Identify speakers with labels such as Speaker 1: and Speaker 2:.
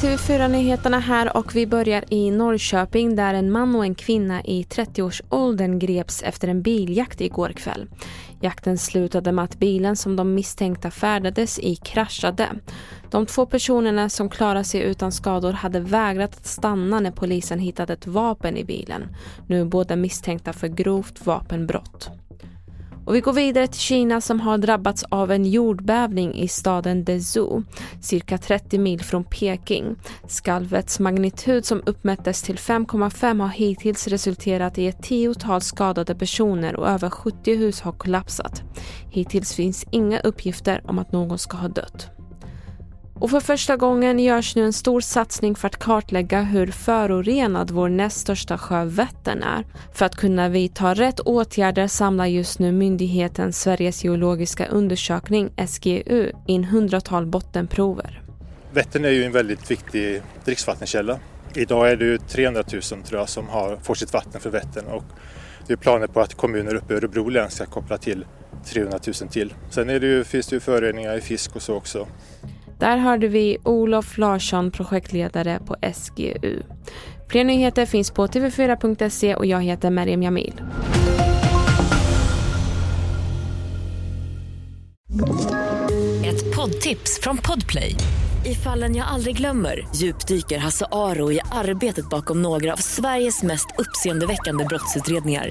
Speaker 1: TV4-nyheterna här och vi börjar i Norrköping där en man och en kvinna i 30-årsåldern greps efter en biljakt igår kväll. Jakten slutade med att bilen som de misstänkta färdades i kraschade. De två personerna som klarade sig utan skador hade vägrat att stanna när polisen hittade ett vapen i bilen. Nu är båda misstänkta för grovt vapenbrott. Och vi går vidare till Kina som har drabbats av en jordbävning i staden Dezhou, cirka 30 mil från Peking. Skalvets magnitud som uppmättes till 5,5 har hittills resulterat i ett tiotal skadade personer och över 70 hus har kollapsat. Hittills finns inga uppgifter om att någon ska ha dött. Och för första gången görs nu en stor satsning för att kartlägga hur förorenad vår näst största sjö Vättern är. För att kunna vidta rätt åtgärder samlar just nu myndigheten Sveriges geologiska undersökning, SGU, in hundratal bottenprover.
Speaker 2: Vättern är ju en väldigt viktig dricksvattenkälla. Idag är det ju 300 000 tror jag, som har, får sitt vatten för Vättern och det är planer på att kommuner uppe i Örebro län ska koppla till 300 000 till. Sen är det ju, finns det ju föroreningar i fisk och så också.
Speaker 1: Där hörde vi Olof Larsson, projektledare på SGU. Fler nyheter finns på tv4.se och jag heter Meriem Jamil.
Speaker 3: Ett poddtips från Podplay. I fallen jag aldrig glömmer djupdyker Hasse Aro i arbetet bakom några av Sveriges mest uppseendeväckande brottsutredningar